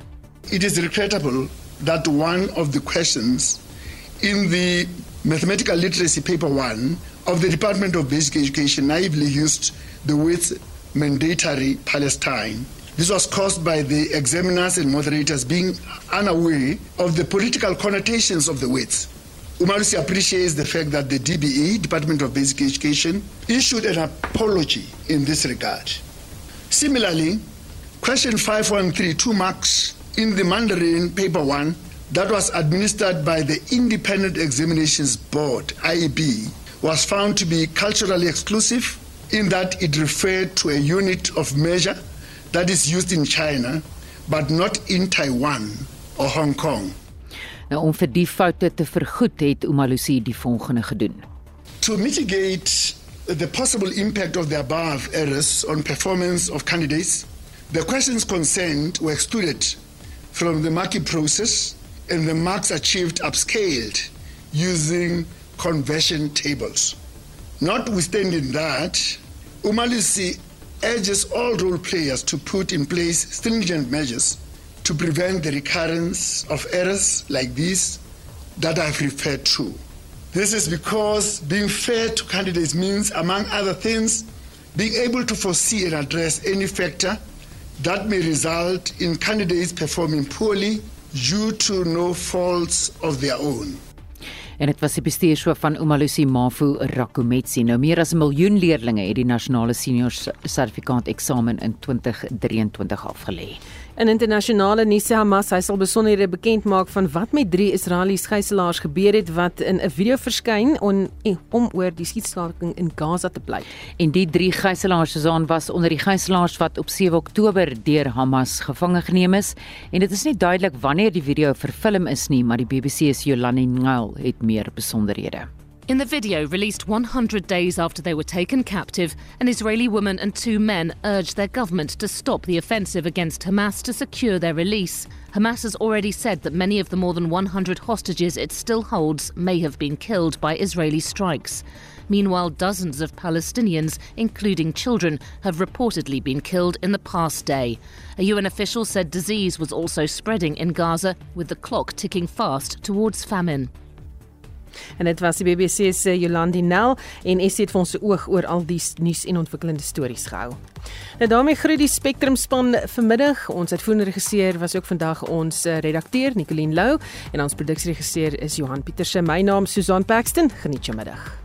It is regrettable that one of the questions in the mathematical literacy paper 1 of the Department of Basic Education naively used the words mandatory Palestine. This was caused by the examiners and moderators being unaware of the political connotations of the words. Umarusi appreciates the fact that the DBE, Department of Basic Education, issued an apology in this regard. Similarly, question 5132 marks in the Mandarin paper 1 that was administered by the Independent Examinations Board, IEB, was found to be culturally exclusive in that it referred to a unit of measure that is used in China but not in Taiwan or Hong Kong. Nou om vir die foute te vergoed het Umalusi die volgende gedoen. To mitigate the possible impact of the above errors on performance of candidates, the questions concerned were excluded from the marking process and the marks achieved upscaled using conversion tables. Notwithstanding that, Umalusi urges all role players to put in place stringent measures to prevent the recurrence of errors like these that I've referred to. This is because being fair to candidates means, among other things, being able to foresee and address any factor that may result in candidates performing poorly due to no faults of their own. en dit was die bestuurshoof van Umalusi Mafu Rakometsi. Nou meer as 'n miljoen leerders het die nasionale senior sertifikaat eksamen in 2023 afgelê. In internasionale nuus sê Hamas hy sal besonderhede bekend maak van wat met drie Israeliese gijslaers gebeur het wat in 'n video verskyn on, om oor die skietstaking in Gaza te bly. En die drie gijslaers se aan was onder die gijslaers wat op 7 Oktober deur Hamas gevange geneem is en dit is nie duidelik wanneer die video vervilm is nie, maar die BBC se Yolani Ngel het meer besonderhede. In the video, released 100 days after they were taken captive, an Israeli woman and two men urged their government to stop the offensive against Hamas to secure their release. Hamas has already said that many of the more than 100 hostages it still holds may have been killed by Israeli strikes. Meanwhile, dozens of Palestinians, including children, have reportedly been killed in the past day. A UN official said disease was also spreading in Gaza, with the clock ticking fast towards famine. En dit was die BBC se Jolandi Nel en sy het vir ons se oog oor al die nuus en ontwikkelende stories gehou. Nou daarmee groet die Spectrum span vanmiddag. Ons uitvoerende regisseur was ook vandag ons eh, redakteur Nicoline Lou en ons produksieregisseur is Johan Pieterse. My naam Susan Paxton. Geniet jou middag.